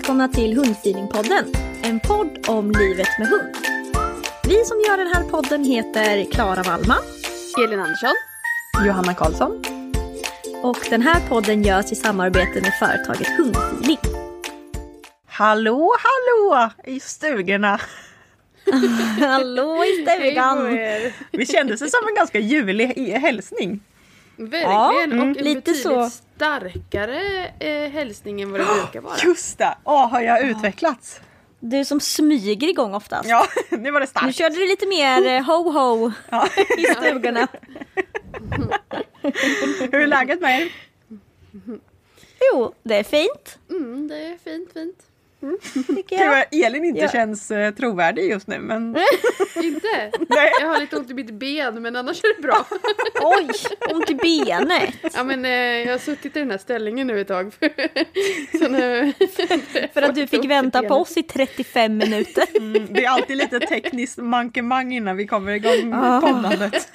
Välkomna till Hundfeelingpodden, en podd om livet med hund. Vi som gör den här podden heter Klara Wallman Elin Andersson. Johanna Karlsson. och den här podden görs i samarbete med företaget Hundfeeling. Hallå, hallå i stugorna. Hallå i stugan! Vi kände sig som en ganska julig i- hälsning. Verkligen. Ja, mm, och en lite betydligt så. starkare eh, hälsning än vad det brukar vara. Just det! Åh, har jag utvecklats? Du som smyger igång oftast. Ja, nu var det Nu starkt. körde du lite mer eh, ho-ho Ja. i stugorna. Hur är läget med er? Jo, det är fint Mm, det är fint, fint. Tycker jag. att Elin inte Ja. känns eh, trovärdig just nu, men Inte? Nej. Jag har lite ont i mitt ben men annars är det bra. Oj, ont i benet. Ja men eh, jag har suttit i den här ställningen nu ett tag. Så nu... För att du fick vänta på oss i 35 minuter. mm, det är alltid lite tekniskt mankemang innan vi kommer igång Ah. poddandet.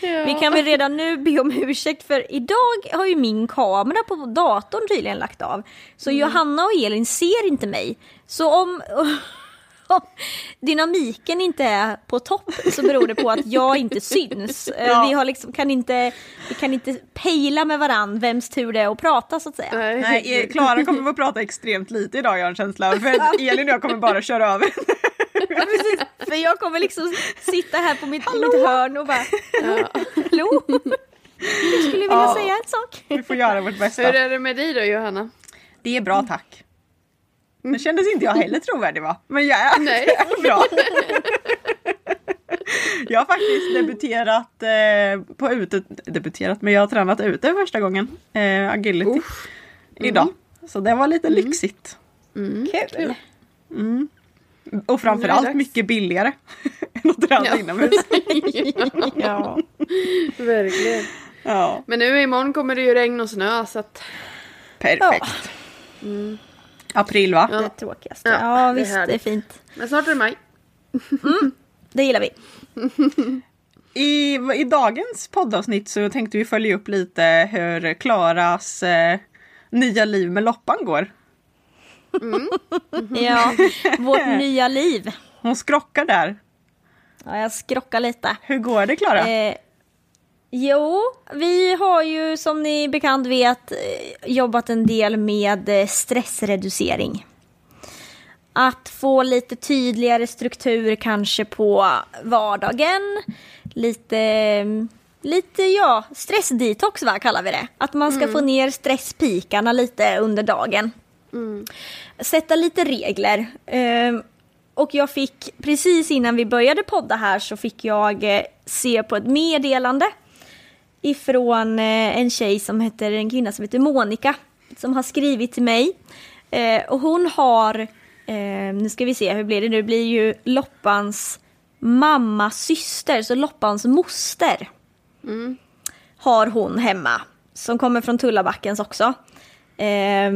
Vi kan väl redan nu be om ursäkt för idag har ju min kamera på datorn tydligen lagt av. Så Johanna och Elin ser inte mig. Så om, om dynamiken inte är på topp så beror det på att jag inte syns. Eh, Ja. Vi, har liksom, kan inte, vi kan inte pejla med varann vems tur det är att prata så att säga. Nej, eh, Klara kommer få prata extremt lite idag, jag har en känsla av. För att Elin och jag kommer bara köra över. Ja, precis. För jag kommer liksom sitta här på mitt, mitt hörn och bara Hallå? Jag skulle vilja Ja. säga en sak. Vi får göra vårt bästa. Hur är det med dig då Johanna? Det är bra, tack. Nu kändes inte jag heller trovärdig va? Men jag är, Nej. bra. Jag har faktiskt debuterat eh, på ute, debuterat, men jag har tränat ute första gången. Eh, agility. Idag. Så det var lite lyxigt. Kul. Och framförallt mycket billigare än att träna Ja. inomhus. Ja. Verkligen. Ja, Men nu imorgon kommer det ju regn och snö så att... perfekt. April va? Ja. Det tråkigaste. Ja, Ja, det är visst, det är fint. Men snart är det maj. Det gillar vi. I, I dagens poddavsnitt så tänkte vi följa upp lite hur Klaras eh, nya liv med loppan går. Ja, vårt nya liv. Hon skrockar där. Ja, jag skrockar lite. Hur går det Klara? Eh, jo, vi har ju som ni bekant vet eh, jobbat en del med eh, stressreducering. Att få lite tydligare struktur kanske på vardagen. Lite, mm, lite ja, stressdetox va, kallar vi det. Att man ska få ner stresspikarna lite under dagen. Sätta lite regler. Ehm, och jag fick, precis innan vi började podda här så fick jag eh, se på ett meddelande ifrån eh, en tjej som heter, en kvinna som heter Monica. som har skrivit till mig. Eh, och hon har, eh, nu ska vi se, hur blir det nu? Det blir ju Loppans mammas syster, så Loppans moster. Har hon hemma, som kommer från Tullabackens också. Eh,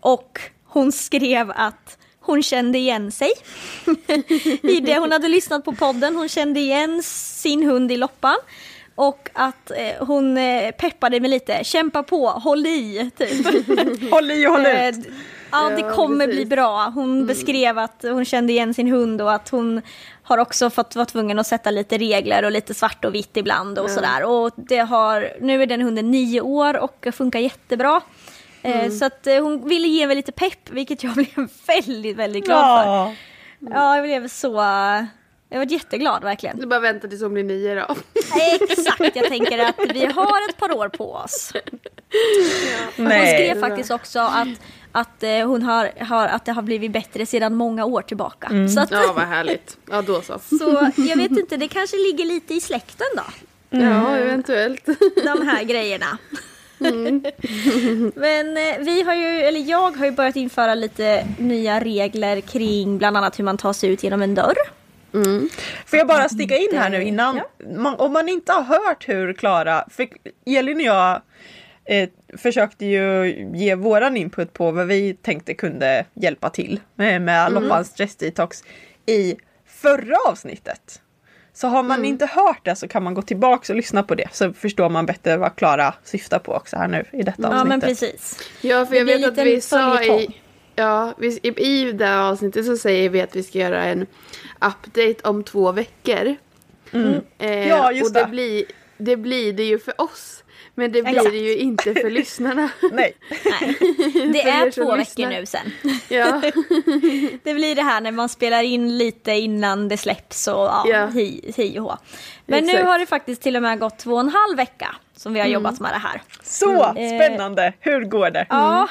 och hon skrev att hon kände igen sig i det. Hon hade lyssnat på podden, hon kände igen sin hund i loppan. Och att eh, hon eh, peppade mig lite, kämpa på, håll i, typ. Håll i och håll Eh, ut. Ja, det Ja, kommer precis. bli bra. Hon beskrev att hon kände igen sin hund och att hon har också fått vara tvungen att sätta lite regler och lite svart och vitt ibland och sådär. Och det har, nu är den hunden nio år och funkar jättebra. Eh, Så att eh, hon ville ge mig lite pepp, vilket jag blev väldigt, väldigt glad för. Ja. Ja, jag blev så... Jag var jätteglad verkligen. Du bara väntar tills hon blir nio då. Exakt, jag tänker att vi har ett par år på oss. Hon Nej. skrev faktiskt också att, att, eh, hon har, har, att det har blivit bättre sedan många år tillbaka. Så, att, Ja vad härligt. Ja då så. så jag vet inte, det kanske ligger lite i släkten då. Ja eventuellt. De här grejerna. Men eh, vi har ju, eller jag har ju börjat införa lite nya regler kring bland annat hur man tar sig ut genom en dörr. Får jag bara sticka in här nu innan? Man, om man inte har hört hur Klara, för Elin och jag eh, försökte ju ge våran input på vad vi tänkte kunde hjälpa till eh, med Loppans stress detox i förra avsnittet. Så har man inte hört det så kan man gå tillbaka och lyssna på det så förstår man bättre vad Klara syftar på också här nu i detta Ja avsnittet. men precis. Ja för jag vet att vi sa i, ja, vi, i, i det här avsnittet så säger vi att vi ska göra en update om två veckor. Eh, Ja, just och det. det. Blir, det blir det ju för oss. Men det blir Exakt. det ju inte för lyssnarna. Nej. Nej. Det är två veckor nu sen. Ja, Det blir det här när man spelar in lite innan det släpps och ja, Ja. hi, hi och hå. Men nu Exakt. har det faktiskt till och med gått två och en halv vecka som vi har jobbat med det här. Så Mm. spännande! Hur går det? Ja,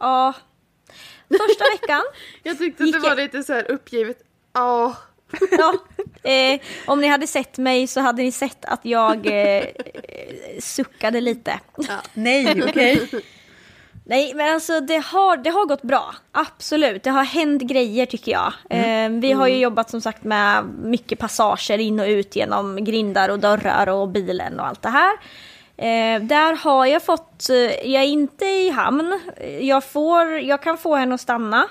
ja. Första veckan, jag tyckte att det var lite så här uppgivet. Ja, ja. Eh, om ni hade sett mig så hade ni sett att jag eh, suckade lite. Nej, okej. Nej men alltså det har, det har gått bra, absolut. Det har hänt grejer tycker jag. Eh, vi har ju jobbat som sagt med mycket passager in och ut genom grindar och dörrar och bilen och allt det här. Eh, där har jag fått, eh, jag är inte i hamn, jag, får, jag kan få henne att stanna.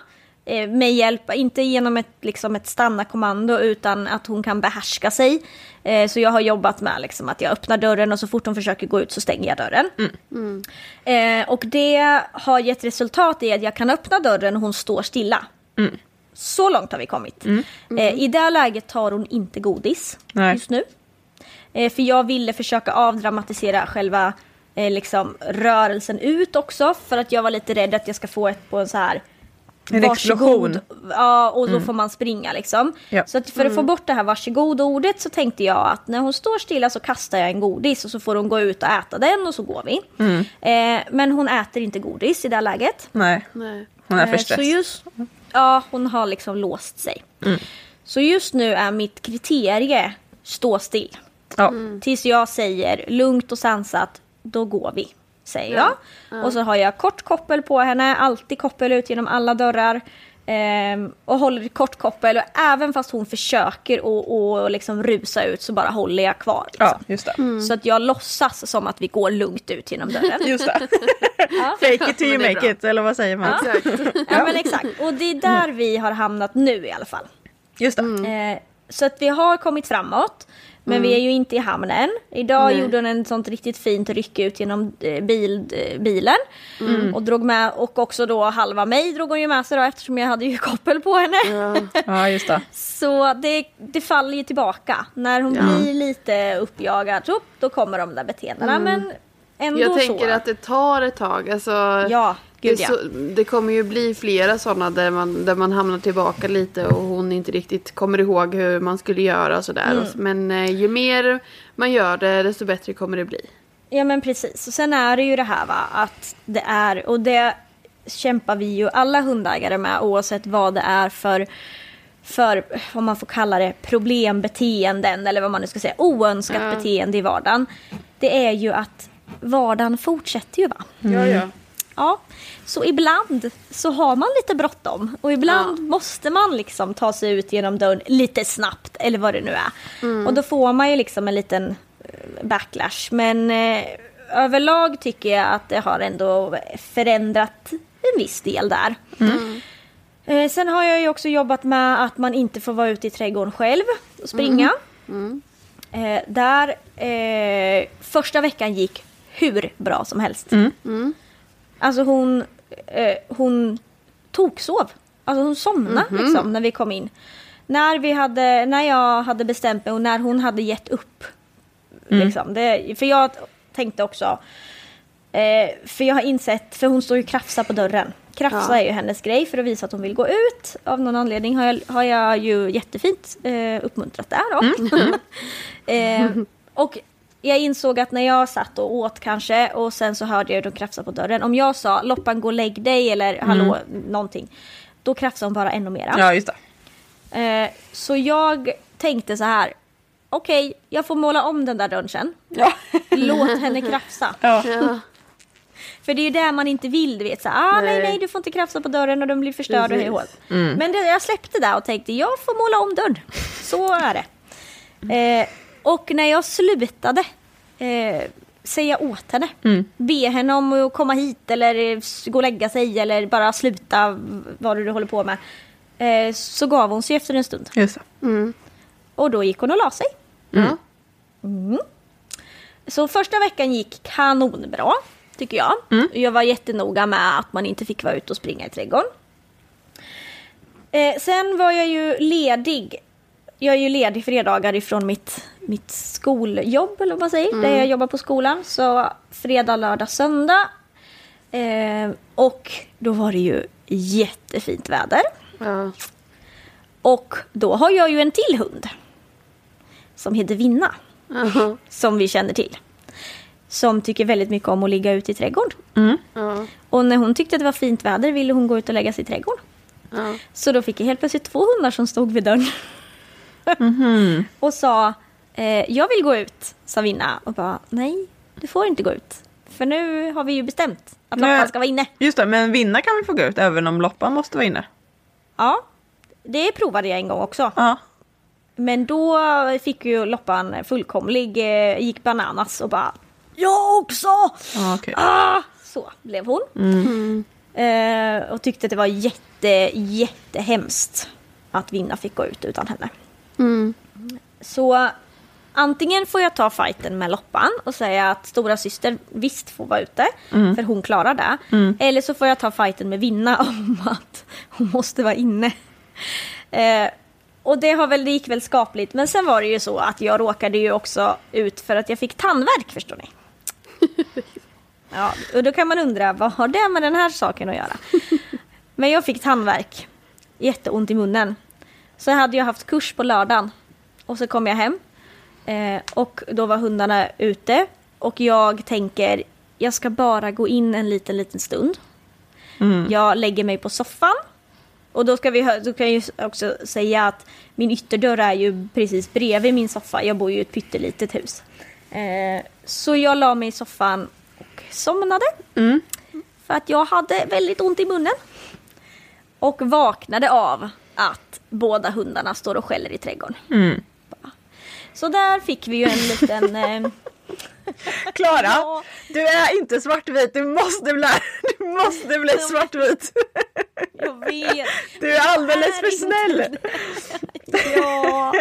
Eh, Med hjälp, inte genom ett, liksom ett stanna-kommando utan att hon kan behärska sig. Eh, Så jag har jobbat med liksom att jag öppnar dörren och så fort hon försöker gå ut så stänger jag dörren. Eh, och det har gett resultat i att jag kan öppna dörren och hon står stilla. Så långt har vi kommit. Eh, I det läget tar hon inte godis Nej. just nu. För jag ville försöka avdramatisera själva liksom, rörelsen ut också. För att jag var lite rädd att jag ska få ett på en så här En varsågod. explosion. Ja, och då får man springa liksom. Ja. Så att för att få bort det här varsågod-ordet så tänkte jag att när hon står stilla så kastar jag en godis och så får hon gå ut och äta den och så går vi. Eh, men hon äter inte godis i det här läget. Nej, nej. hon är för Eh, Så stressad. just, ja, hon har liksom låst sig. Så just nu är mitt kriterie stå still. Ja. Tills jag säger lugnt och sansat, då går vi. Säger jag. Och så har jag kort koppel på henne, alltid koppel ut genom alla dörrar. Ehm, och håller kort koppel och även fast hon försöker och, och liksom rusa ut så bara håller jag kvar. Liksom. ja, just det. Så att jag låtsas som att vi går lugnt ut genom dörren. Just det. Fake it till you make bra. it, eller vad säger man? Exakt. ja men exakt. Och det är där vi har hamnat nu i alla fall. Just det. Eh, så att vi har kommit framåt. Men vi är ju inte i hamnen. Idag Nej. gjorde hon en sånt riktigt fint ryck ut genom eh, bil, eh, bilen. Och drog med, och också då halva mig drog hon ju med sig då eftersom jag hade ju koppel på henne. Ja, just det. Så det, det faller ju tillbaka. När hon Ja. blir lite uppjagad, så, då kommer de där beteendena. Men ändå Jag tänker så. att det tar ett tag. Alltså, Ja, gud det, ja. så, det kommer ju bli flera sådana där man, där man hamnar tillbaka lite och hon inte riktigt kommer ihåg hur man skulle göra och sådär. Mm. Men eh, ju mer man gör det desto bättre kommer det bli. Ja men precis. Och sen är det ju det här va, att det är, och det kämpar vi ju alla hundägare med oavsett vad det är för, för vad man får kalla det, problembeteenden eller vad man nu ska säga, oönskat beteende i vardagen. Det är ju att vardagen fortsätter ju va. Ja, ja. Ja, så ibland så har man lite bråttom och ibland måste man liksom ta sig ut genom dörren lite snabbt eller vad det nu är. Och då får man ju liksom en liten eh, backlash. Men eh, överlag tycker jag att det har ändå förändrat en viss del där. Eh, sen har jag ju också jobbat med att man inte får vara ute i trädgården själv och springa. Eh, där eh, första veckan gick hur bra som helst. Alltså hon, eh, hon toksov. Alltså hon somnade liksom när vi kom in. När, vi hade, när jag hade bestämt mig och när hon hade gett upp. Liksom. Det, för jag tänkte också, eh, för jag har insett, för hon står ju och krafsar på dörren. Krafsa Ja. är ju hennes grej för att visa att hon vill gå ut. Av någon anledning har jag, har jag ju jättefint eh, uppmuntrat där då. eh, och jag insåg att när jag satt och åt kanske och sen så hörde jag hur de krafsade på dörren. Om jag sa Loppan gå och lägg dig eller hallå någonting. Då krafsade hon bara ännu mera. Ja, just det. Eh, så jag tänkte så här. Okej, jag får måla om den där dörren sen. Ja. Låt henne krafsa. Ja. Ja. För det är ju det man inte vill, du vet. Så, ah, nej. Nej. nej, du får inte krafsa på dörren och den blir förstörd och hej hå. Men det, jag släppte det och tänkte, jag får måla om dörren. Så är det. Eh, och när jag slutade eh, säga åt henne, be henne om att komma hit eller eh, gå och lägga sig eller bara sluta vad du håller på med. Eh, så gav hon sig efter en stund. Just det. Mm. Och då gick hon och la sig. Ja. Så första veckan gick kanonbra, tycker jag. Jag var jättenoga med att man inte fick vara ute och springa i trädgården. Eh, sen var jag ju ledig. Jag är ju ledig fredagar ifrån mitt, mitt skoljobb, eller vad man säger, där jag jobbar på skolan. Så fredag, lördag, söndag. Eh, och då var det ju jättefint väder. Ja. Och då har jag ju en till hund. Som heter Vinna. Ja. Som vi känner till. Som tycker väldigt mycket om att ligga ute i trädgården. Ja. Och när hon tyckte att det var fint väder ville hon gå ut och lägga sig i trädgården. Ja. Så då fick jag helt plötsligt två hundar som stod vid dörren. Och sa, eh, jag vill gå ut, sa Vinna. Och bara, nej, du får inte gå ut. För nu har vi ju bestämt att. Loppan ska vara inne. Just det, men vinna kan väl få gå ut även om Loppan måste vara inne? Ja, det provade jag en gång också. Ja. Men då fick ju Loppan fullkomlig, eh, gick bananas och bara Jag också! Okej. Ah! Så blev hon. Eh, och tyckte att det var jätte, jättehemskt att Vinna fick gå ut utan henne. Mm. Så antingen får jag ta fighten med Loppan och säga att stora syster visst får vara ute, för hon klarar det. Eller så får jag ta fighten med Vinna om att hon måste vara inne. Eh, och det, har väl, det gick väl skapligt, men sen var det ju så att jag råkade ju också ut för att jag fick tandvärk förstår ni. Ja, och då kan man undra, vad har det med den här saken att göra? Men jag fick tandvärk, jätteont i munnen. Så hade jag haft kurs på lördagen och så kom jag hem eh, och då var hundarna ute och jag tänker jag ska bara gå in en liten, liten stund. Jag lägger mig på soffan och då ska vi då kan jag ju också säga att min ytterdörr är ju precis bredvid min soffa. Jag bor ju i ett pyttelitet hus. Eh, så jag la mig i soffan och somnade. För att jag hade väldigt ont i munnen. Och vaknade av att båda hundarna står och skäller i trädgården. Så där fick vi ju en liten... Eh, Klara, Ja. du är inte svartvit, du måste bli, du måste bli svartvit. jag vet. Du är alldeles är för inte snäll. Ja.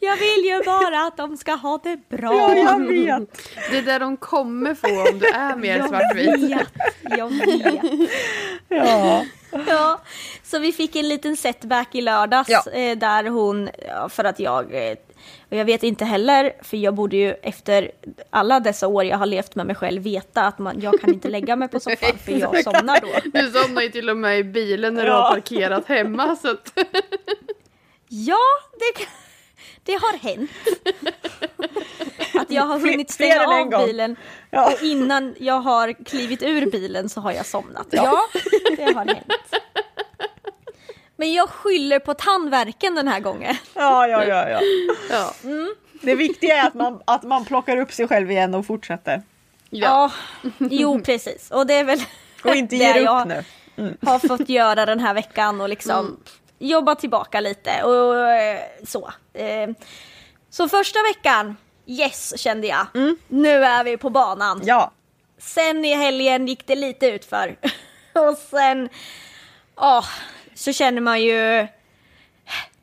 Jag vill ju bara att de ska ha det bra. Ja, jag vet. Det är där de kommer få om du är mer svartvit. vet. Jag vet. Ja. Ja, så vi fick en liten setback i lördags Ja. eh, där hon, för att jag, eh, och jag vet inte heller, för jag borde ju efter alla dessa år jag har levt med mig själv veta att man, jag kan inte lägga mig på soffan för jag somnar då. Du somnar ju till och med i bilen när du Ja. har parkerat hemma. Så att, Ja, det, kan- det har hänt. Att jag har hunnit stänga av gång. bilen Ja. och innan jag har klivit ur bilen så har jag somnat. Ja, det har hänt. Men jag skyller på tandvärken den här gången. Ja, ja, ja, ja. ja. Det viktiga är att man, att man plockar upp sig själv igen och fortsätter. Ja. jo precis. Och det är väl Och inte det ger upp jag nu. har fått göra den här veckan och liksom jobba tillbaka lite och eh, så. Eh, Så första veckan, yes kände jag. Nu är vi på banan. Ja, Sen i helgen gick det lite utför. och sen, ja, så känner man ju,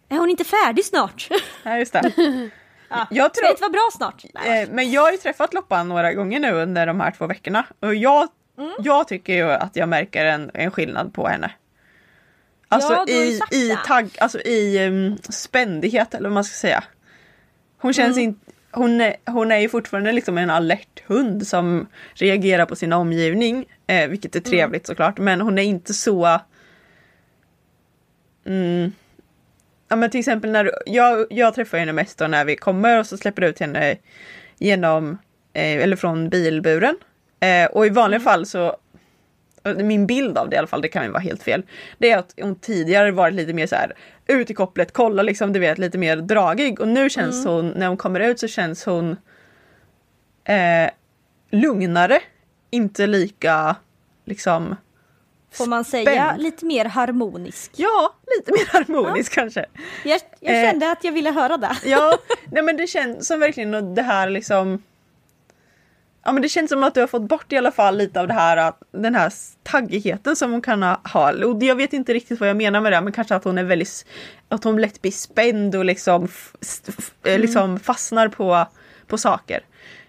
är hon inte färdig snart? ja just det. ja. Jag Ska tror- det inte vara bra snart? Nej. Eh, Men jag har ju träffat Loppan några gånger nu under de här två veckorna. Och jag, Mm. jag tycker ju att jag märker en, en skillnad på henne. Alltså Ja, du i, i, tagg, alltså i um, spändighet eller vad man ska säga. Hon känns Mm. inte hon är, hon är ju fortfarande liksom en alert hund som reagerar på sin omgivning. Eh, vilket är Mm. trevligt såklart. Men hon är inte så... Mm, ja men till exempel när jag, jag träffar henne mest då när vi kommer och så släpper ut henne genom, eh, eller från bilburen. Eh, och i vanliga fall så, min bild av det i alla fall, det kan ju vara helt fel. Det är att hon tidigare varit lite mer så här ut i kopplet, kolla liksom, du vet lite mer dragig. Och nu känns hon, när hon kommer ut så känns hon eh, lugnare. Inte lika liksom, Får man säga spänd. lite mer harmonisk? ja, lite mer harmonisk kanske. Jag, jag Eh. kände att jag ville höra det. Ja, nej men det känns som verkligen det här liksom Ja men det känns som att du har fått bort i alla fall lite av det här den här taggigheten som hon kan ha. Och jag vet inte riktigt vad jag menar med det men kanske att hon är väldigt Att hon lätt blir spänd och liksom, eh, liksom fastnar på, på saker.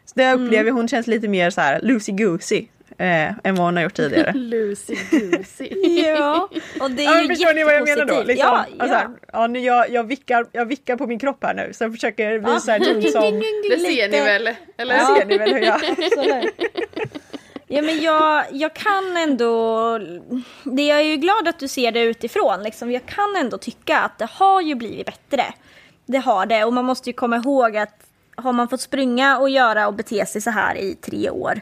Så det upplever hon känns lite mer så här loosey-goosey eh, än vad hon har gjort tidigare. Lucy Goosey. Ja, och det är Ja, ju förstår ni vad jag menar då? Liksom, Ja, alltså, ja. ja, nu jag, jag, vickar, jag vickar på min kropp här nu så jag försöker visa en hund som... Det ser ni väl? Eller? Det ser ni väl hur jag... Ja men jag, jag kan ändå, det jag är ju glad att du ser det utifrån, liksom, jag kan ändå tycka att det har ju blivit bättre. Det har det och man måste ju komma ihåg att har man fått springa och göra och bete sig så här i tre år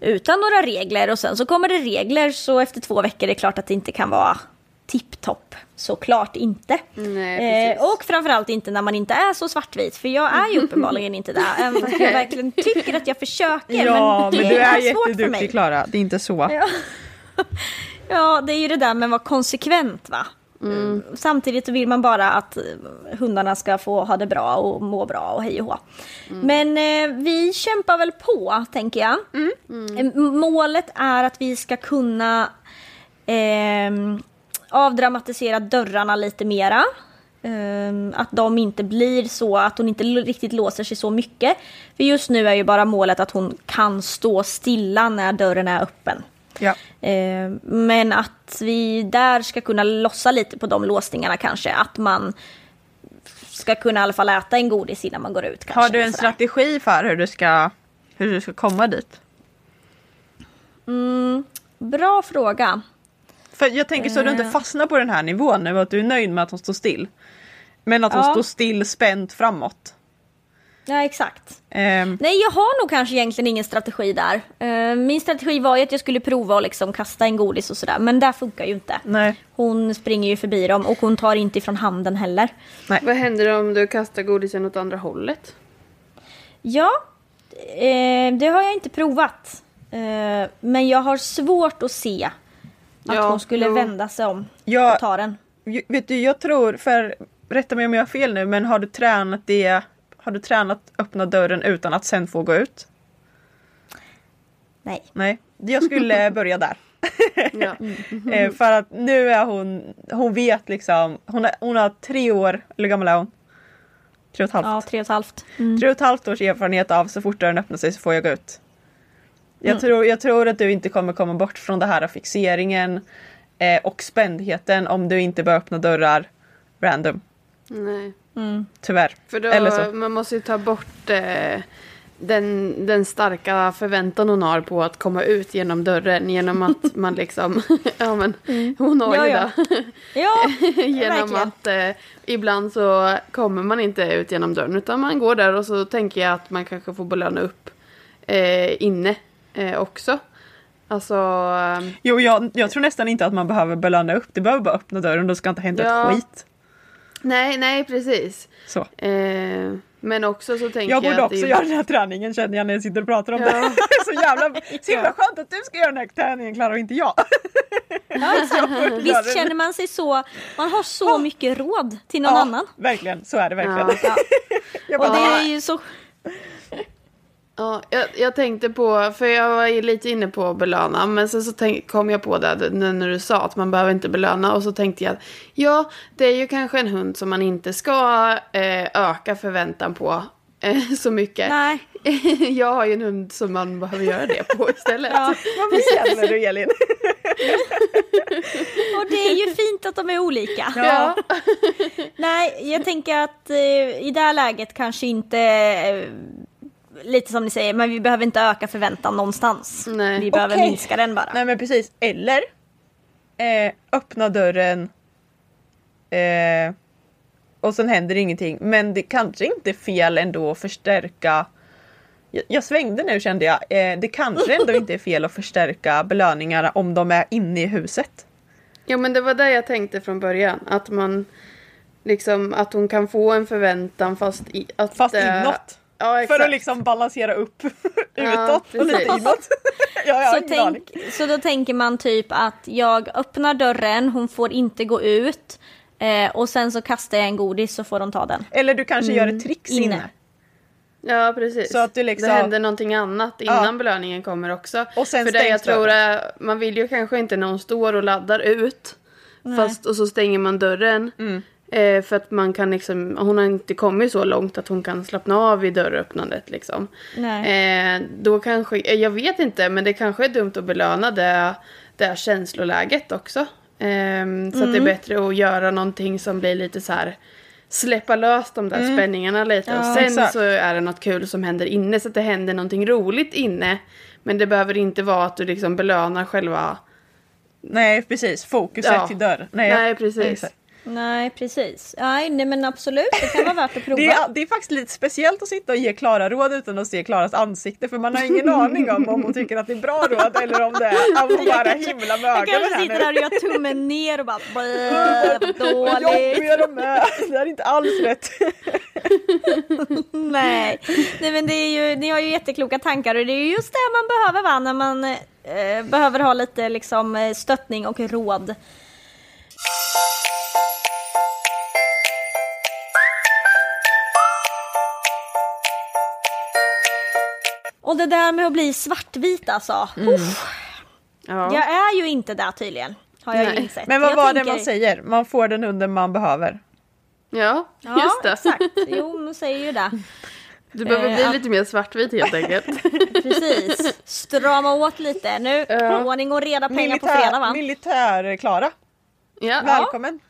utan några regler och sen så kommer det regler så efter två veckor är det klart att det inte kan vara tipptopp. Såklart inte. Nej, eh, och framförallt inte när man inte är så svartvit. För jag är ju uppenbarligen inte där. Även fast jag verkligen tycker att jag försöker. Ja, men, men, det du är för jätteduktig. Klara. Det är inte så. Ja. ja, det är ju det där med att vara konsekvent va. Mm. Samtidigt så vill man bara att eh, hundarna ska få ha det bra och må bra och hej och hå. Mm. Men eh, vi kämpar väl på, tänker jag. Mm. Eh, Målet är att vi ska kunna ehm, avdramatisera dörrarna lite mera. Ehm, att de inte blir så, att hon inte riktigt låser sig så mycket. För just nu är ju bara målet att hon kan stå stilla när dörren är öppen. Ja. Ehm, men att vi där ska kunna lossa lite på de låsningarna kanske. Att man ska kunna i alla fall äta en godis innan man går ut. Kanske, Har du en strategi för hur du ska, hur du ska komma dit? Bra fråga. För jag tänker så att du inte Eh. fastnar på den här nivån nu att du är nöjd med att hon står still. Men att hon Ja. står still spänt framåt. Ja, exakt. Ehm, Nej, jag har nog kanske egentligen ingen strategi där. Eh, Min strategi var ju att jag skulle prova att liksom kasta en godis och sådär, men det funkar ju inte. nej. Hon springer ju förbi dem och hon tar inte ifrån handen heller. Vad händer om du kastar godisen åt andra hållet? Ja, eh, det har jag inte provat. Eh, men jag har svårt att se att Ja, hon skulle jo. vända sig om Jag- och ta den. Vet du, jag tror, för rätta mig om jag har fel nu, men har du tränat det, har du tränat öppna dörren utan att sen få gå ut? Nej. Nej, jag skulle börja där. Ja. Eh, för att nu är hon, hon vet liksom, hon, är, hon har tre år, eller gammal är hon? Tre och ett halvt. Ja, tre och ett halvt. Mm. Tre och ett halvt års erfarenhet av så fort dörren öppnar sig så får jag gå ut. Jag, Mm. tror, jag tror att du inte kommer komma bort från det här fixeringen eh, och spändheten om du inte börjar öppna dörrar random. Nej. Tyvärr. För då, Eller så. man måste ju ta bort eh, den, den starka förväntan hon har på att komma ut genom dörren genom att man liksom, ja men hon har ju ja. det. Ja, genom verkligen. att eh, ibland så kommer man inte ut genom dörren utan man går där och så tänker jag att man kanske får belöna upp eh, inne eh, också. Alltså, eh, Jo, jag, jag tror nästan inte att man behöver belöna upp. Du behöver bara öppna dörren, då ska inte hända Ja. ett skit. Nej, nej precis. Så. Eh, Men också så tänker Jag borde att också det göra den här träningen känner jag när jag sitter och pratar om Ja. det. så jävla, så himla skönt att du ska göra den här träningen Klara och inte jag. Ja, exakt. får göra Visst känner man sig så, man har så mycket råd till någon ja, annan. Verkligen, så är det verkligen. Ja. jag Och det är ju så, Ja, jag, jag tänkte på, för jag var lite inne på att belöna, men sen så tänk, kom jag på det när du sa att man behöver inte belöna och så tänkte jag att ja, det är ju kanske en hund som man inte ska eh, öka förväntan på eh, så mycket. nej. jag har ju en hund som man behöver göra det på istället. Ja. Vad bestämmer du Elin? Och det är ju fint att de är olika. Ja. Nej, jag tänker att eh, i det här läget kanske inte, eh, lite som ni säger, men vi behöver inte öka förväntan någonstans. Nej. Vi behöver Okej. minska den bara. Nej men precis, eller eh, öppna dörren eh, och sen händer ingenting. Men det kanske inte är fel ändå att förstärka jag, jag svängde nu kände jag. Eh, det kanske ändå inte är fel att förstärka belöningarna om de är inne i huset. Ja men det var det jag tänkte från början. Att man liksom att hon kan få en förväntan fast, i, att, Fast eh, inåt. Ja exakt. För att liksom balansera upp utåt och lite inåt. ja, Så, tänk, så då tänker man typ att jag öppnar dörren, hon får inte gå ut. Eh, och sen så kastar jag en godis så får de ta den. Eller du kanske gör ett tricks inne. inne. Ja precis. Så att du liksom- Det händer någonting annat innan Ja. belöningen kommer också. Och sen För det jag tror är, man vill ju kanske inte när hon står och laddar ut. Fast och så stänger man dörren. Mm. Eh, för att man kan liksom, hon har inte kommit så långt att hon kan slappna av i dörröppnandet liksom. Nej. Eh, då kanske, eh, jag vet inte men det kanske är dumt att belöna det, det här känsloläget också. Ehm, så att det är bättre att göra någonting som blir lite så här släppa lös de där spänningarna lite och sen exakt. så är det något kul som händer inne så att det händer någonting roligt inne. Men det behöver inte vara att du liksom belönar själva... Nej precis, fokuset Ja. till dörr. Nej, precis. exakt. Nej, precis. Nej, nej, men absolut, det kan vara värt att prova. Det är, det är faktiskt lite speciellt att sitta och ge Klara råd utan att se Klaras ansikte för man har ingen aning om om hon tycker att det är bra råd eller om det är att hon bara himla med Jag ögonen kanske här sitter där och gör tummen ner och bara "Bleh, vad dåligt. jobbiga de är! Det här är inte alls rätt. Nej. nej, men det är ju, ni har ju jättekloka tankar och det är ju just det man behöver va, när man eh, behöver ha lite liksom eh, stöttning och råd. Och det där med att bli svartvit alltså. Uff, Ja. Jag är ju inte där tydligen. Har jag Nej. insett. Men vad jag var tänker- det man säger? Man får den hunden man behöver. ja, Ja, just det. exakt. Jo, man säger ju det. Du behöver Eh, bli ja. lite mer svartvit helt enkelt. Precis. Strama åt lite. Nu, Ja. ordning och reda pengar på fredag va? Militär-Klara. ja. Välkommen!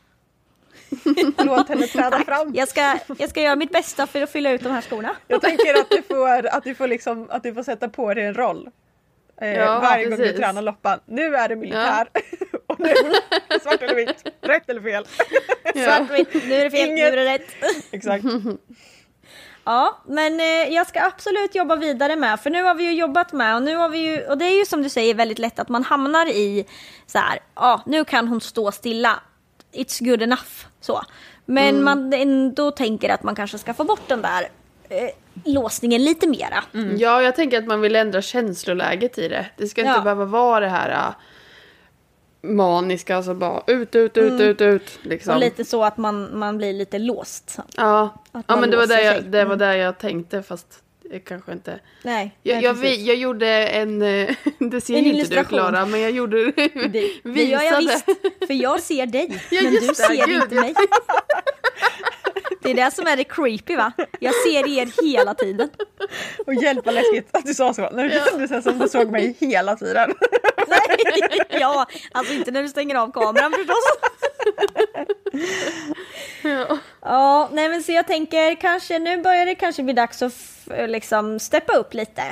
Låt henne träda fram. Jag ska, jag ska göra mitt bästa för att fylla ut de här skorna. Jag tänker att du får, att du får, liksom, att du får sätta på dig en roll. Eh, Ja, varje gång du precis. tränar loppan. Nu är det militär. Och nu svart eller vitt. Rätt eller fel. Svartvitt, nu är det fel, Inget- nu är det rätt. Exakt. Ja, men eh, jag ska absolut jobba vidare med, för nu har vi ju jobbat med och nu har vi ju, och det är ju som du säger väldigt lätt att man hamnar i så här, ja, nu kan hon stå stilla. It's good enough, så. Men man ändå tänker att man kanske ska få bort den där eh, låsningen lite mera. ja, jag tänker att man vill ändra känsloläget i det. Det ska inte Ja. behöva vara det här äh, maniska, alltså bara ut, ut, ut, ut, ut. Liksom. Och lite så att man, man blir lite låst. Ja, ja men det var det jag, det var där jag tänkte fast det kanske inte. Nej, Jag, jag, vi- jag gjorde en, eh, det ser En ju inte du. Klara, men jag gjorde, Det, det gör jag visst, för jag ser dig, men du ser inte mig. Det är det som är det creepy va? Jag ser er hela tiden. Och hjälp vad läskigt att du sa så. När du kände sig som du såg mig hela tiden. Nej, ja, alltså inte när du stänger av kameran förstås. Ja. Ja, nej men så jag tänker kanske nu börjar det kanske bli dags att liksom steppa upp lite.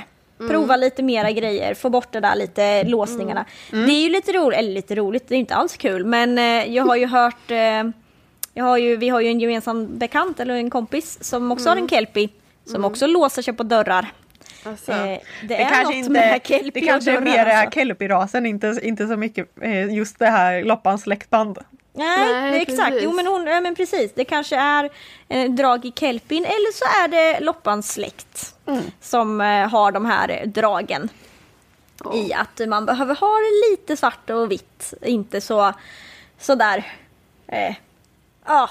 Prova lite mera grejer, få bort det där lite låsningarna. Det är ju lite roligt, eller lite roligt, det är inte alls kul, men eh, jag har ju hört, eh, jag har ju, vi har ju en gemensam bekant eller en kompis som också har en kelpie som också låser sig på dörrar. Alltså, Eh, det, Det är kanske, något med inte, kelpie det kanske är mer alltså. kelpie-rasen, inte, inte så mycket eh, just det här loppans släktband. Nej, Nej, exakt. precis. Jo men, hon, ja, men precis. Det kanske är eh, drag i kelpin eller så är det Loppans släkt Mm. som eh, har de här dragen. I att man behöver ha det lite svart och vitt. Inte så sådär eh, ja,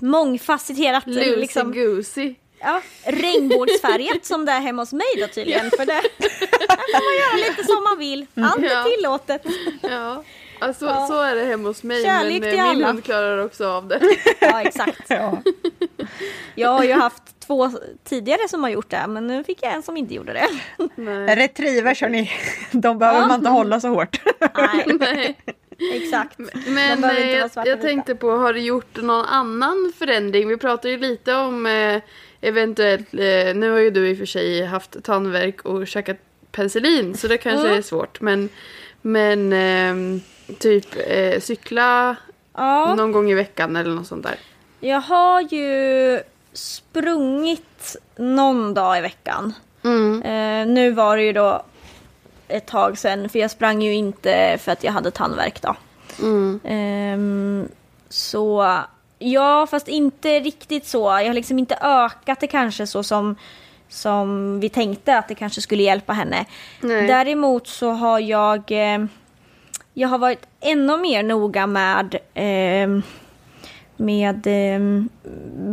mångfacetterat. Loosey liksom, goosey. ja, regnbågsfärgat som det är hemma hos mig då tydligen. För det där kan man göra lite som man vill. Allt Ja. är tillåtet. Ja, alltså, Ja. så är det hemma hos mig. Kärlek men eh, min hund klarar också av det. Ja, exakt. Ja. Jag har ju haft två tidigare som har gjort det, men nu fick jag en som inte gjorde det. Nej. Retrievers hörni, de behöver Ja. man inte hålla så hårt. Nej, Nej. Exakt. Men eh, jag, jag tänkte på, har du gjort någon annan förändring? Vi pratade ju lite om eh, eventuellt, eh, nu har ju du i och för sig haft tandvärk och käkat penicillin så det kanske Mm. är svårt. Men, men ehm, typ eh, cykla Ja, någon gång i veckan eller något sånt där. jag har ju sprungit någon dag i veckan. Mm. Eh, nu var det ju då ett tag sedan, för jag sprang ju inte för att jag hade tandvärk då. Mm. Ehm, så ja, fast inte riktigt så. Jag har liksom inte ökat det kanske så som, som vi tänkte att det kanske skulle hjälpa henne. Nej. Däremot så har jag, eh, jag har varit ännu mer noga med eh, med eh,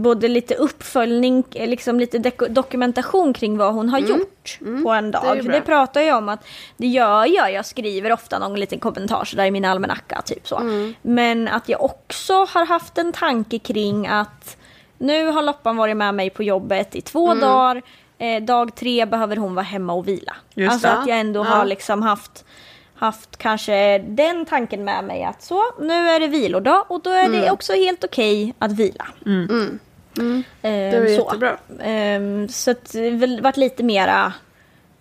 både lite uppföljning, eh, liksom lite dokumentation kring vad hon har gjort på en det dag. bra. Det, pratar jag om att det gör jag. Jag skriver ofta någon liten kommentar så där i min almanacka. Typ så. Men att jag också har haft en tanke kring att nu har Loppan varit med mig på jobbet i två dagar. Eh, dag tre behöver hon vara hemma och vila. Just alltså det. att jag ändå Ja. har liksom haft haft kanske den tanken med mig att så, nu är det vilodag och då är Mm. det också helt okej att vila. Ehm, Det är så. jättebra. Ehm, så att det varit lite mera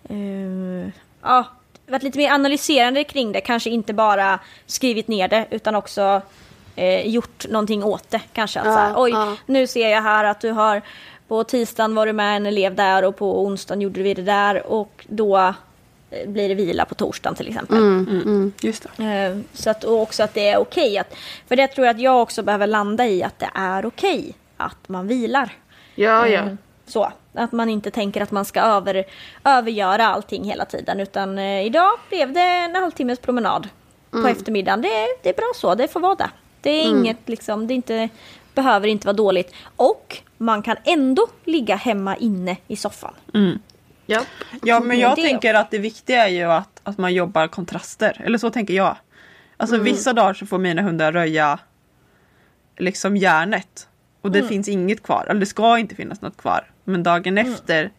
ehm, ja, varit lite mer analyserande kring det. Kanske inte bara skrivit ner det utan också eh, gjort någonting åt det. Kanske att Ja, så här, oj, ja. nu ser jag här att du har på tisdagen var du med en elev där och på onsdagen gjorde vi det där och då blir det vila på torsdagen till exempel. Mm. Just det. Eh, Så att, och också att det är okej. att, för det tror jag att jag också behöver landa i att det är okej att man vilar. Ja, ja. Eh, Så, att man inte tänker att man ska över, övergöra allting hela tiden. Utan eh, idag blev det en halvtimmes promenad på eftermiddagen. Det, är- det är bra så, det får vara det. Det är inget liksom, det är inte, behöver inte vara dåligt. Och man kan ändå ligga hemma inne i soffan. Japp. Ja men jag Det tänker att det viktiga är ju att, att man jobbar kontraster. Eller så tänker jag. Alltså vissa dagar så får mina hundar röja liksom järnet. Och det finns inget kvar. Eller det ska inte finnas något kvar. Men dagen efter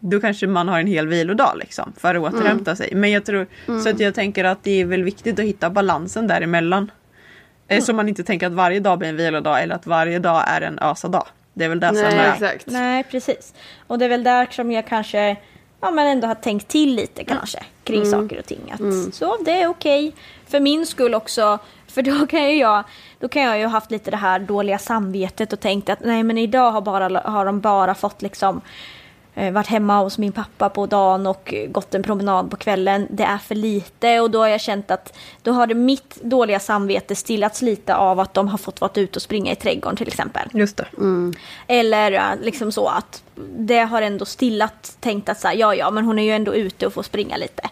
då kanske man har en hel vilodag liksom. För att återhämta sig. Men jag tror, så att jag tänker att det är väl viktigt att hitta balansen däremellan. Eh, Så man inte tänker att varje dag blir en vilodag eller att varje dag är en ösa-dag. Det är väl det som Nej, är. exakt. Nej, precis. Och det är väl där som jag kanske ja, men ändå har tänkt till lite kanske kring saker och ting. Att, Så det är okej. För min skull också. För då kan ju jag, då kan jag ju ha haft lite det här dåliga samvetet och tänkt att nej men idag har, bara, har de bara fått liksom varit hemma hos min pappa på dagen och eh, gått en promenad på kvällen. Det är för lite och då har jag känt att då har det mitt dåliga samvete stillats lite av att de har fått vara ute och springa i trädgården till exempel. Just det. Eller ja, liksom så att det har ändå stillat tänkt att så här, ja ja men hon är ju ändå ute och får springa lite.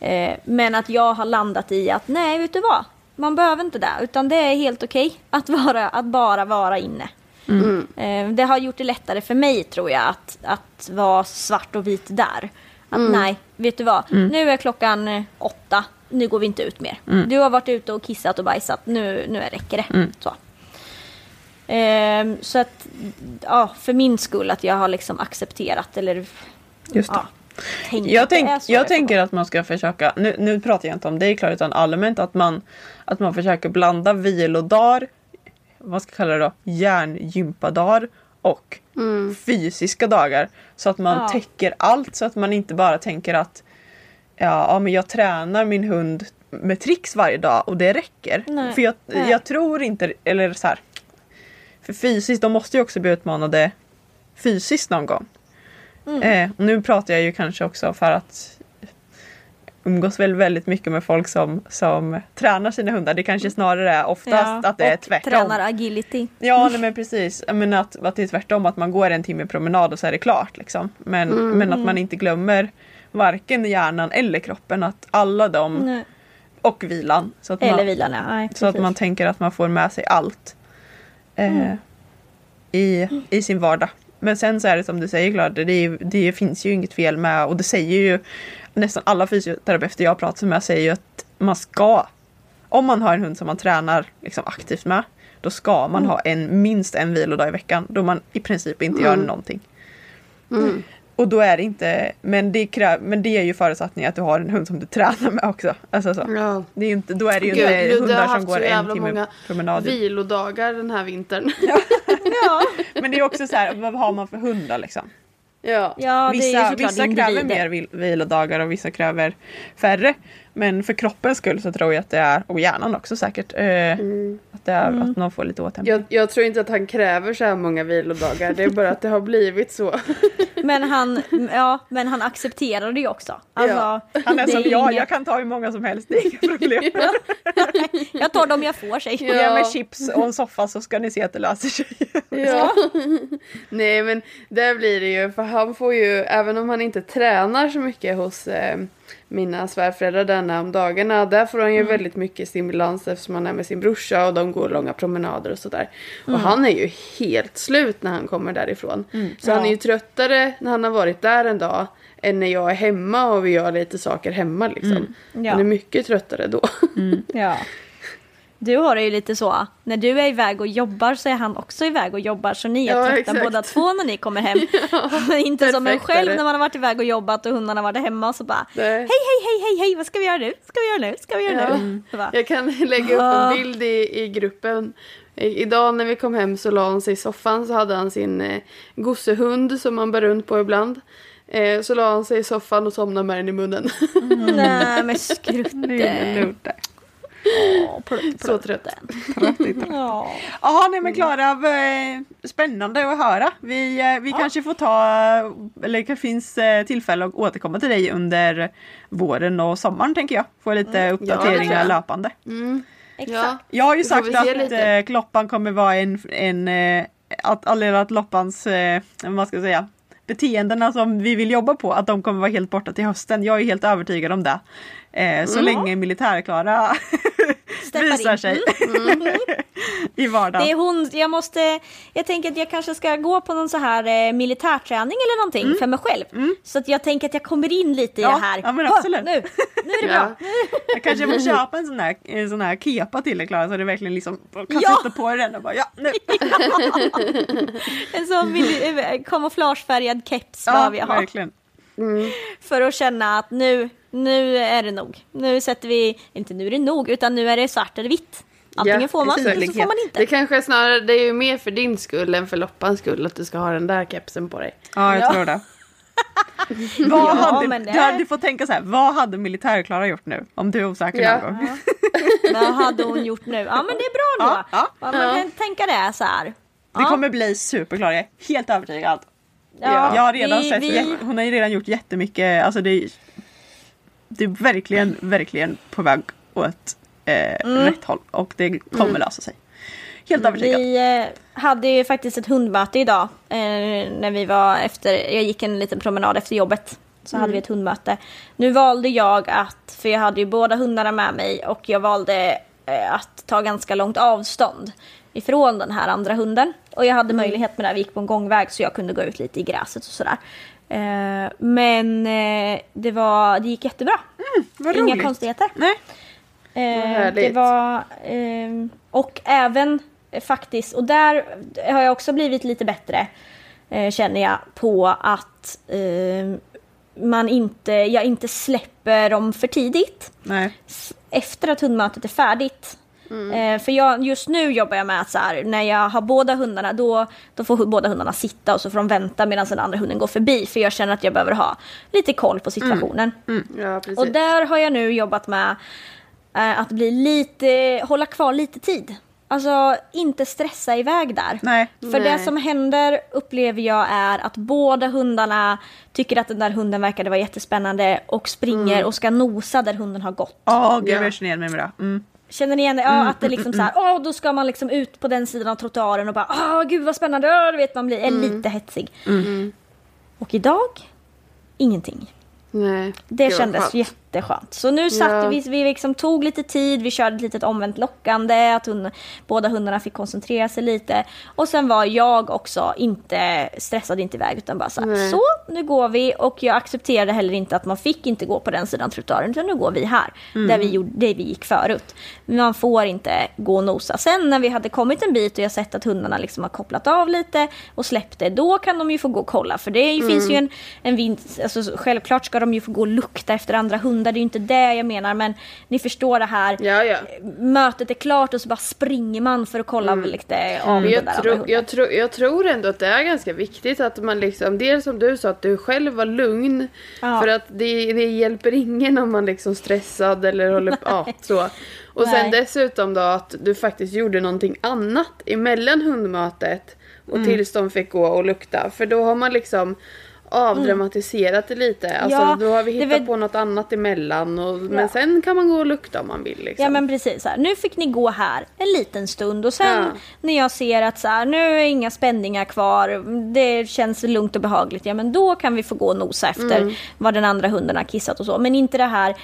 Eh, men att jag har landat i att nej vet du vad, man behöver inte det utan det är helt okej att, vara, att bara vara inne. Eh, det har gjort det lättare för mig tror jag att, att vara svart och vit där. Att nej, vet du vad, nu är klockan eh, åtta, nu går vi inte ut mer. Du har varit ute och kissat och bajsat, nu, nu räcker det. Så. Ehm, så att, ja, för min skull att jag har liksom accepterat eller Just ja, tänkt Jag, tänk, jag får tänker att man ska försöka, nu, nu pratar jag inte om dig Klara utan allmänt att man, att man försöker blanda vilodagar, vad ska jag kalla det då, hjärngympadar och fysiska dagar. Så att man Ja. täcker allt så att man inte bara tänker att ja, ja men jag tränar min hund med tricks varje dag och det räcker. Nej. För jag, Nej. jag tror inte, eller så här. För fysiskt, de måste ju också bli utmanade fysiskt någon gång. Mm. Eh, och nu pratar jag ju kanske också för att umgås väl väldigt mycket med folk som, som tränar sina hundar. Det kanske snarare är oftast att det är och tvärtom. tränar agility. Ja nej, men precis. Menar att, att det är tvärtom, att man går en timme promenad och så är det klart. Liksom. Men, men att man inte glömmer varken hjärnan eller kroppen. Att alla de, Nej. och vilan. Så att Eller man, vilan, ja. Nej, så att man tänker att man får med sig allt. Eh, i, I sin vardag. Men sen så är det som du säger Klara, det, är det finns ju inget fel med och det säger ju nästan alla fysioterapeuter jag pratar med säger ju att man ska, om man har en hund som man tränar liksom aktivt med, då ska man ha en, minst en vilodag i veckan då man i princip inte gör någonting. Och då är det inte, men det, kräv, men det är ju förutsättning att du har en hund som du tränar med också. Alltså så. Ja. Det är inte, då är det ju Gud, inte har hundar som haft går så en jävla timme många promenad. vilodagar den här vintern. Ja, Men det är också så här, vad har man för hundar liksom? Ja. ja det är ju Vissa, vissa kräver mer vil- vilodagar och vissa kräver färre. Men för kroppens skull så tror jag att det är, och hjärnan också säkert, eh, att det är Mm. att någon får lite återhämtning. Jag, jag tror inte att han kräver så här många vilodagar. Det är bara att det har blivit så. Men han, ja, men han accepterar det ju också. Alltså, Ja. Han är det som är jag, inget- jag kan ta hur många som helst, det är inga problem. Jag tar dem jag får, säger Ja. Ge mig chips och en soffa så ska ni se att det löser sig. Ja. Nej men där blir det ju, för han får ju, även om han inte tränar så mycket hos eh, mina svärföräldrar denna om dagarna, där får han ju väldigt mycket stimulans eftersom han är med sin brorsa och de går långa promenader och sådär. Och han är ju helt slut när han kommer därifrån. Så han är ju tröttare när han har varit där en dag än när jag är hemma och vi gör lite saker hemma liksom. Ja. Han är mycket tröttare då. Ja. Du har det ju lite så, när du är iväg och jobbar så är han också iväg och jobbar så ni är Ja, trötta exakt. båda två när ni kommer hem. Inte som en själv när man har varit iväg och jobbat och hundarna varit hemma och så bara. Hej hej hej hej hej vad ska vi göra nu? Ska vi göra nu? Ska vi göra Ja. nu? Så bara, Jag kan lägga upp en bild i, i gruppen. I, idag när vi kom hem så la han sig i soffan så hade han sin eh, gossehund som han bär runt på ibland. Eh, så la han sig i soffan och somnade med den i munnen. Nej men skrutte. Plutt, så plutt. trött. Ja. Jaha, nej men Klara, v- spännande att höra. Vi, eh, vi kanske får ta, eller det finns eh, tillfälle att återkomma till dig under våren och sommaren tänker jag. Få lite tror uppdateringar jag. löpande. Exakt. Ja. Jag har ju sagt att lite. eh, Kloppan kommer vara en, en eh, att, eller att Loppans, eh, vad ska jag säga, beteendena som vi vill jobba på, att de kommer vara helt borta till hösten. Jag är helt övertygad om det. Eh, så länge militärklara visar in. sig i vardagen. Det är hon, jag måste, jag tänker att jag kanske ska gå på någon så här eh, militärträning eller någonting för mig själv. Så att jag tänker att jag kommer in lite i Ja, det här. ja, men "Åh, absolut." Nu, nu är det Ja. bra. Jag kanske får köpa en sån här, en sån här kepa till dig Klara så det verkligen liksom kan Ja. sätta på den och bara ja nu. En sån eh, kamouflagefärgad keps Ja, behöver jag ha. verkligen. För att känna att nu, nu är det nog. Nu sätter vi, inte nu är det nog, utan nu är det svart eller vitt. Antingen Ja, får man eller så får man inte. Det kanske är snarare, det är ju mer för din skull än för Loppans skull att du ska ha den där kepsen på dig. Ja jag Ja. tror det. vad Ja, hade, men det- du, hade- du får tänka så här, vad hade militärklara gjort nu? Om du är osäker Ja. någon gång. Vad hade hon gjort nu? Ja men det är bra då. Ja, ja. Ja, man kan tänka det så här. Det kommer bli superklara, jag är helt övertygad. Ja, jag har redan vi- sett, vi- hon har ju redan gjort jättemycket, alltså det är, det är verkligen, verkligen på väg åt eh, rätt håll och det kommer lösa sig. Helt övertygad. Vi eh, hade ju faktiskt ett hundmöte idag. Eh, när vi var efter, jag gick en liten promenad efter jobbet. Så hade vi ett hundmöte. Nu valde jag att, för jag hade ju båda hundarna med mig och jag valde eh, att ta ganska långt avstånd ifrån den här andra hunden. Och jag hade möjlighet med det, här. vi gick på en gångväg så jag kunde gå ut lite i gräset och sådär. Eh, men eh, det, var, det gick jättebra. Vad Inga roligt. konstigheter. Nej. Eh, det var, ehm, och även eh, faktiskt, och där har jag också blivit lite bättre eh, känner jag på att ehm, man inte, jag inte släpper dem för tidigt Nej. efter att hundmötet är färdigt. Eh, för jag, just nu jobbar jag med att så här, när jag har båda hundarna då, då får båda hundarna sitta och så får de vänta medan den andra hunden går förbi. För jag känner att jag behöver ha lite koll på situationen. Ja, precis. Och där har jag nu jobbat med eh, att bli lite, hålla kvar lite tid. alltså inte stressa iväg där. Nej. För det Nej. som händer upplever jag är att båda hundarna tycker att den där hunden verkade vara jättespännande och springer och ska nosa där hunden har gått. Ja, gud Ja. jag känner igen mig med det. Mm. Känner ni igen det? Ja, att det liksom så här, åh, då ska man liksom ut på den sidan av trottoaren och bara, åh, gud vad spännande, åh, du vet man blir är lite hetsig. Och idag, ingenting. Nej. Det kändes skönt. Jätteskönt. Så nu satte Ja. vi, vi liksom tog lite tid, vi körde ett litet omvänt lockande, att hund, båda hundarna fick koncentrera sig lite. Och sen var jag också inte stressad inte iväg utan bara så här, så nu går vi och jag accepterade heller inte att man fick inte gå på den sidan trottoaren utan nu går vi här, där, vi gjorde, där vi gick förut. Man får inte gå och nosa. Sen när vi hade kommit en bit och jag sett att hundarna liksom har kopplat av lite och släppt det, då kan de ju få gå och kolla för det finns ju en, en vinst, alltså, självklart ska de ju få gå och lukta efter andra hundar, det är ju inte det jag menar men ni förstår det här. Ja, ja. Mötet är klart och så bara springer man för att kolla lite om Men den jag, där tro, jag, tro, jag tror ändå att det är ganska viktigt att man liksom, dels som du sa att du själv var lugn. Ja. För att det, det hjälper ingen om man liksom stressad eller håller på, ja så. Och sen Nej. dessutom då att du faktiskt gjorde någonting annat emellan hundmötet och Mm. tills de fick gå och lukta. För då har man liksom avdramatiserat det lite. Alltså Ja, då har vi hittat var- på något annat emellan. Och, Men Ja. sen kan man gå och lukta om man vill liksom. Ja men precis, så här. nu fick ni gå här en liten stund och sen Ja. när jag ser att så här, nu är inga spänningar kvar, det känns lugnt och behagligt, ja men då kan vi få gå och nosa efter Mm. vad den andra hunden har kissat och så. Men inte det här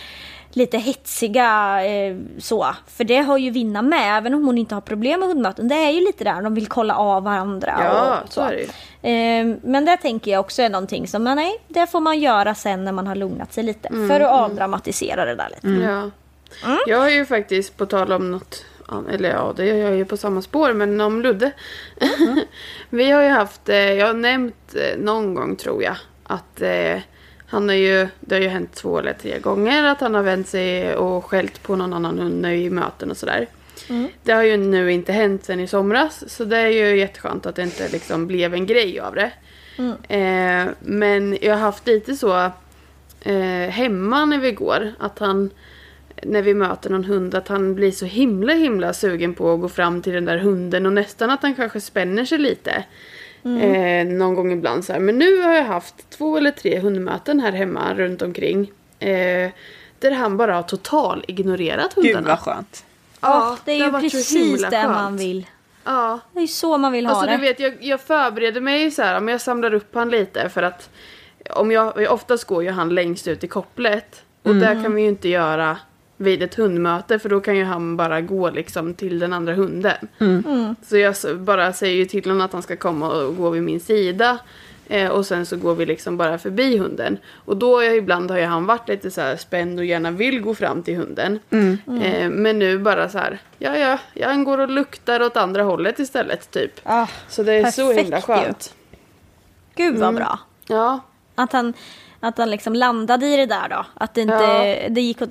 lite hetsiga eh, så, för det har ju Vinna med, även om hon inte har problem med hundmöten. Det är ju lite där, de vill kolla av varandra Ja, och så är det ju. Eh, Men det tänker jag också är någonting som, men nej, det får man göra sen när man har lugnat sig lite. Mm, För att avdramatisera det där lite. Ja. Jag har ju faktiskt på tal om något eller ja, det gör jag ju på samma spår, men om Ludde. Vi har ju haft, eh, jag har nämnt eh, någon gång tror jag, att eh, han har ju, det har ju hänt två eller tre gånger att han har vänt sig och skällt på någon annan hund i möten och sådär. Det har ju nu inte hänt sen i somras, så det är ju jätteskönt att det inte liksom blev en grej av det. Eh, men jag har haft lite så eh, hemma när vi går, att han när vi möter någon hund att han blir så himla himla sugen på att gå fram till den där hunden och nästan att han kanske spänner sig lite. Eh, någon gång ibland så här. Men nu har jag haft två eller tre hundmöten här hemma runt omkring. Eh, där han bara har total ignorerat hundarna. Gud vad skönt. Ja, det är har ju precis det skönt. man vill. Ja. Det är ju så man vill ha Alltså det. du vet, jag, jag förbereder mig så här, men jag samlar upp han lite för att om jag, oftast går ju han längst ut i kopplet och Mm. där kan vi ju inte göra vid ett hundmöte för då kan ju han bara gå liksom till den andra hunden. Mm. Så jag bara säger ju till honom att han ska komma och gå vid min sida. Eh, och sen så går vi liksom bara förbi hunden. Och då är, ibland har ju han varit lite så här spänd och gärna vill gå fram till hunden. Mm. Eh, men nu bara så här, ja ja, han går och luktar åt andra hållet istället typ. Ah, Så det är så Perfekt himla ju. skönt. Gud Mm. vad bra. Ja, Att han, att han liksom landade i det där då. Att det inte Ja. det gick åt,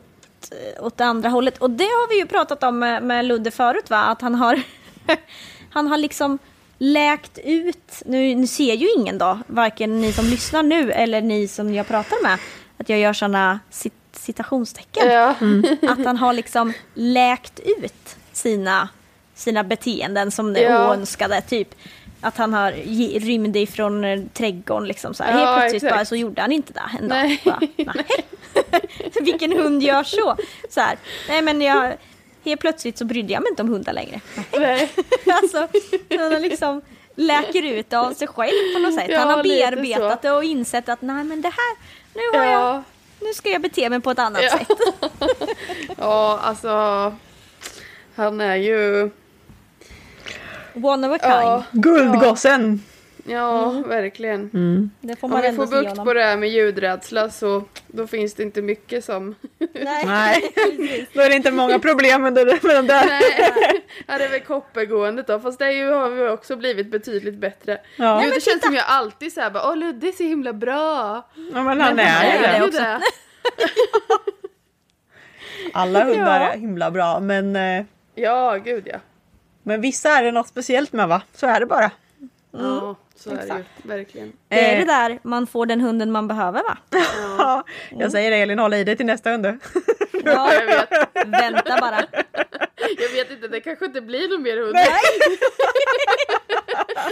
åt det andra hållet. Och det har vi ju pratat om med, med Ludde förut va? Att han har, han har liksom läkt ut, nu, nu ser ju ingen då, varken ni som lyssnar nu eller ni som jag pratar med, att jag gör sådana cit, citationstecken. ja. Att han har liksom läkt ut sina, sina beteenden som det Ja. oönskade. Typ att han har rymde ifrån eh, trädgården. Liksom, så här. Ja, Helt plötsligt exakt. bara så gjorde han inte det en dag. Nej. Bara, nej. Vilken hund gör så? så här. Nej men jag, helt plötsligt så brydde jag mig inte om hundar längre. Nej. alltså, han har liksom läker ut av sig själv på något sätt. Ja, han har bearbetat det och insett att nej men det här, nu har jag Ja. nu ska jag bete mig på ett annat Ja. sätt. ja, alltså. Han är ju... One of a kind. Ja, Guldgossen! Ja verkligen. Det får Om man vi ändå får bukt på det här med ljudrädsla så då finns det inte mycket som... Nej. Nej, då är det inte många problem med det, med de där. Nej, här är väl koppargåendet då. Fast det ju, har vi också blivit betydligt bättre. Ja. Gud, det känns som jag alltid säger bara åh Ludde är så himla bra. Ja, men han Men är ju det det. också. det. Alla hundar Ja. är himla bra men, eh, Ja, gud ja. men vissa är det något speciellt med va? Så är det bara. Ja, så är det ju. Exakt. Verkligen. Det är Eh. det där man får den hunden man behöver va? Ja, jag säger det Elin, håll i dig till nästa hund. Ja, Jag vet. vänta bara. Jag vet inte, det kanske inte blir någon mer hund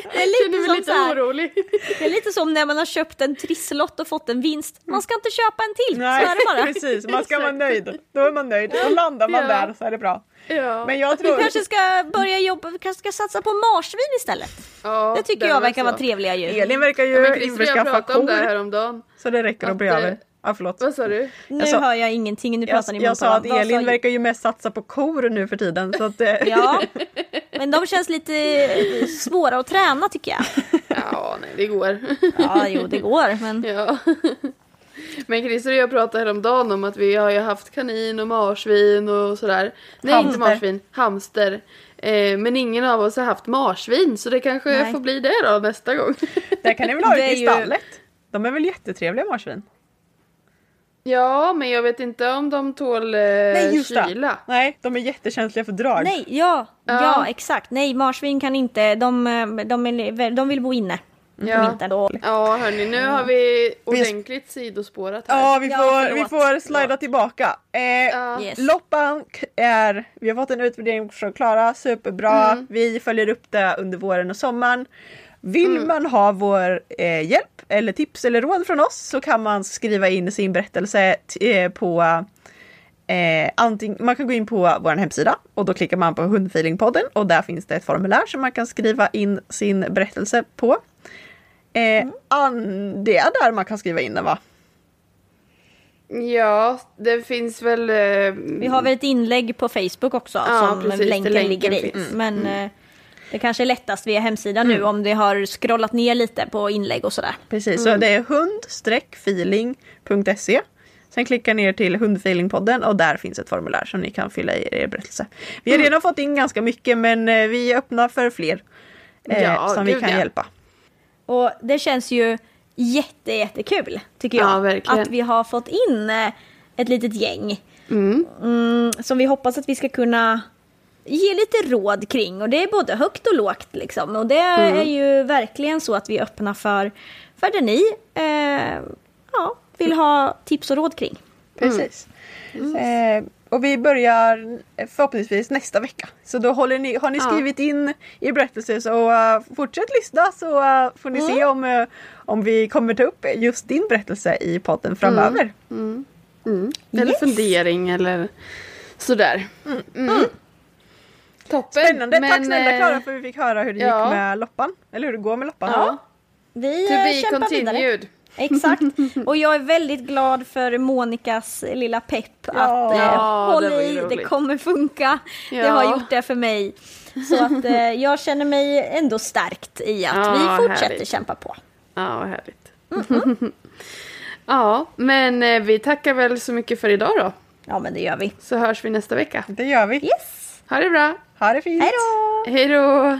Det är Känner lite mig som lite så här, orolig. det är lite som när man har köpt en trisslott och fått en vinst. Man ska inte köpa en till, Nej, så är det bara. precis. Man ska vara nöjd. Då är man nöjd. Då landar man Ja. där så är det bra. Ja. Men jag tror... kanske ska börja jobba, vi kanske ska satsa på marsvin istället. Ja, Det tycker jag verkar så. vara trevliga djur. Elin verkar ju Ja, jag införskaffa pratade om det här kor häromdagen. så det räcker att bli eh, över. Ja, förlåt. Vad sa du? Nu Jag sa- hör jag ingenting, nu Jag, pratar ni i jag sa att Elin sa- verkar ju mest satsa på kor nu för tiden. Så att, eh, Ja, men de känns lite svåra att träna tycker jag. Ja, nej det går. Ja, jo det går, men Ja. Men Christer och jag pratade häromdagen om att vi har ju haft kanin och marsvin och sådär. Nej, Hamster. inte marsvin, hamster. Eh, men ingen av oss har haft marsvin så det kanske Nej. får bli det då nästa gång. där kan ni väl ha Det det är i ju- stallet? De är väl jättetrevliga marsvin? ja, men jag vet inte om de tål eh, kyla. det. Nej, de är jättekänsliga för drag. nej, ja, ja, Ja. exakt. Nej, marsvin kan inte, de, eh, de, är, de vill bo inne Ja. Då. Ja, hörni, nu har vi ordentligt sidospårat här. Ja, vi Ja, får, förlåt. vi får slida tillbaka. Eh, Ja. Yes. Loppan är, vi har fått en utvärdering från Klara, superbra. Mm. Vi följer upp det under våren och sommaren. Vill Mm. man ha vår eh, hjälp eller tips eller råd från oss så kan man skriva in sin berättelse eh, på eh, anting- man kan gå in på vår hemsida och då klickar man på Hundfeelingpodden och där finns det ett formulär som man kan skriva in sin berättelse på. Eh, an- det är där man kan skriva in den va? Ja, det finns väl... Eh, Vi har väl ett inlägg på Facebook också Ja, som precis, länken, länken ligger i. finns. Men eh, det kanske är lättast via hemsidan nu om det har scrollat ner lite på inlägg och sådär. Precis, så det är hund-feeling.se. Sen klicka ner till hundfeelingpodden och där finns ett formulär som ni kan fylla i er berättelse. Vi har redan fått in ganska mycket men eh, vi är öppna för fler eh, Ja, som vi gud, kan ja. hjälpa. Och det känns ju jätte, jättekul tycker jag. Ja, verkligen. Att vi har fått in eh, ett litet gäng. Mm, som vi hoppas att vi ska kunna ge lite råd kring. Och det är både högt och lågt liksom. Och det Mm. är ju verkligen så att vi är öppna för, för det ni eh, ja, vill ha tips och råd kring. Precis. Eh, och vi börjar förhoppningsvis nästa vecka. Så då håller ni, har ni Ja. skrivit in er berättelse så uh, fortsätt lyssna så uh, får ni se om, uh, om vi kommer ta upp just din berättelse i podden framöver. Eller Yes. fundering eller sådär. Mm. Toppen. Spännande! Tack Men, snälla eh, Klara för att vi fick höra hur det ja. gick med loppan. Eller hur det går med loppan. Ja. Vi To eh, be kämpar vidare. Exakt. Och jag är väldigt glad för Monikas lilla pepp. Ja. att eh, Ja, håll det i, det kommer funka. Det Ja. har gjort det för mig. Så att eh, jag känner mig ändå stärkt i att Ja, vi fortsätter härligt. kämpa på. Ja, vad härligt. ja, men eh, vi tackar väl så mycket för idag då. Ja men det gör vi. Så hörs vi nästa vecka. Det gör vi. Yes! Ha det bra. Ha det fint! Hej då! Hej då.